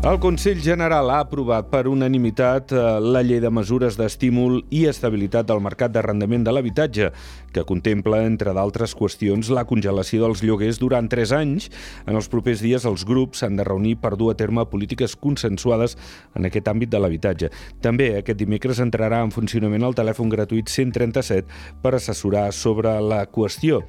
El Consell General ha aprovat per unanimitat eh, la llei de mesures d'estímul i estabilitat del mercat d'arrendament de l'habitatge, que contempla, entre d'altres qüestions, la congelació dels lloguers durant 3 anys. En els propers dies els grups s'han de reunir per dur a terme polítiques consensuades en aquest àmbit de l'habitatge. També aquest dimecres entrarà en funcionament el telèfon gratuït 137 per assessorar sobre la qüestió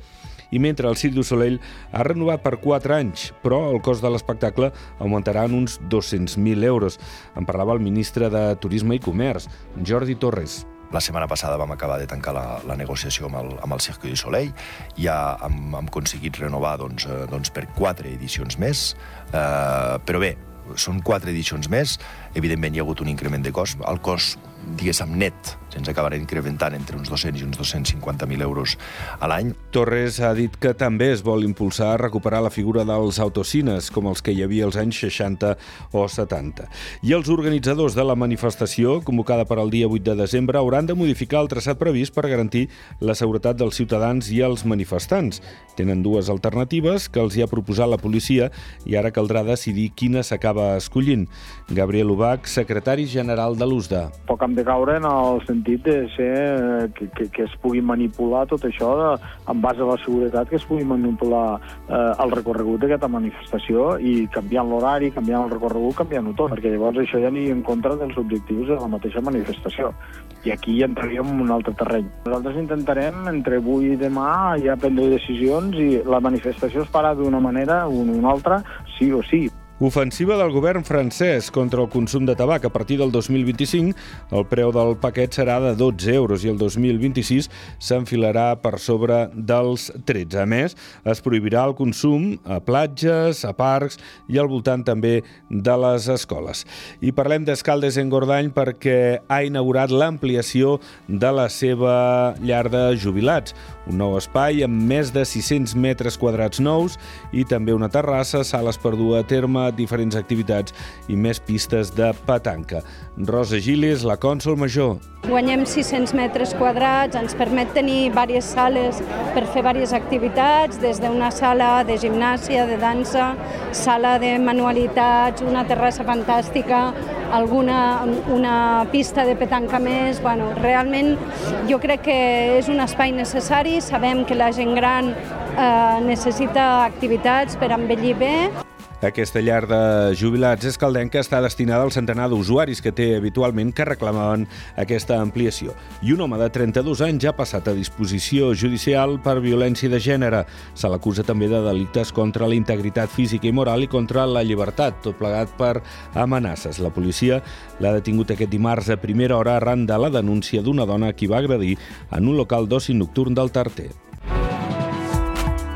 i mentre el Cirque du Soleil ha renovat per 4 anys, però el cost de l'espectacle augmentarà en uns 200.000 euros. En parlava el ministre de Turisme i Comerç, Jordi Torres. La setmana passada vam acabar de tancar la, la negociació amb el, amb el Cirque du Soleil. Ja hem, hem aconseguit renovar doncs, eh, doncs per quatre edicions més. Eh, però bé, són quatre edicions més. Evidentment hi ha hagut un increment de cost. El cost, diguéssim, net ens acabarà incrementant entre uns 200 i uns 250.000 euros a l'any. Torres ha dit que també es vol impulsar a recuperar la figura dels autocines, com els que hi havia als anys 60 o 70. I els organitzadors de la manifestació, convocada per al dia 8 de desembre, hauran de modificar el traçat previst per garantir la seguretat dels ciutadans i els manifestants. Tenen dues alternatives que els hi ha proposat la policia i ara caldrà decidir quina s'acaba escollint. Gabriel Ubach, secretari general de l'USDA. Poc hem de caure en el sentit de ser eh, que, que, que es pugui manipular tot això de, en base a la seguretat, que es pugui manipular eh, el recorregut d'aquesta manifestació i canviant l'horari, canviant el recorregut, canviant-ho tot, perquè llavors això ja aniria en contra dels objectius de la mateixa manifestació. I aquí ja entraríem en un altre terreny. Nosaltres intentarem, entre avui i demà, ja prendre decisions i la manifestació es farà d'una manera o una altra, sí o sí. Ofensiva del govern francès contra el consum de tabac. A partir del 2025 el preu del paquet serà de 12 euros i el 2026 s'enfilarà per sobre dels 13. A més, es prohibirà el consum a platges, a parcs i al voltant també de les escoles. I parlem d'Escaldes en Gordany perquè ha inaugurat l'ampliació de la seva llar de jubilats. Un nou espai amb més de 600 metres quadrats nous i també una terrassa, sales per dur a terme diferents activitats i més pistes de petanca. Rosa Giles, la cònsol major. Guanyem 600 metres quadrats, ens permet tenir diverses sales per fer diverses activitats, des d'una sala de gimnàsia, de dansa, sala de manualitats, una terrassa fantàstica, alguna una pista de petanca més. Bueno, realment jo crec que és un espai necessari, sabem que la gent gran eh, necessita activitats per envellir bé. Aquesta llar de jubilats escaldenca està destinada al centenar d'usuaris que té habitualment que reclamaven aquesta ampliació. I un home de 32 anys ja ha passat a disposició judicial per violència de gènere. Se l'acusa també de delictes contra la integritat física i moral i contra la llibertat, tot plegat per amenaces. La policia l'ha detingut aquest dimarts a primera hora arran de la denúncia d'una dona qui va agredir en un local d'oci nocturn del Tarter.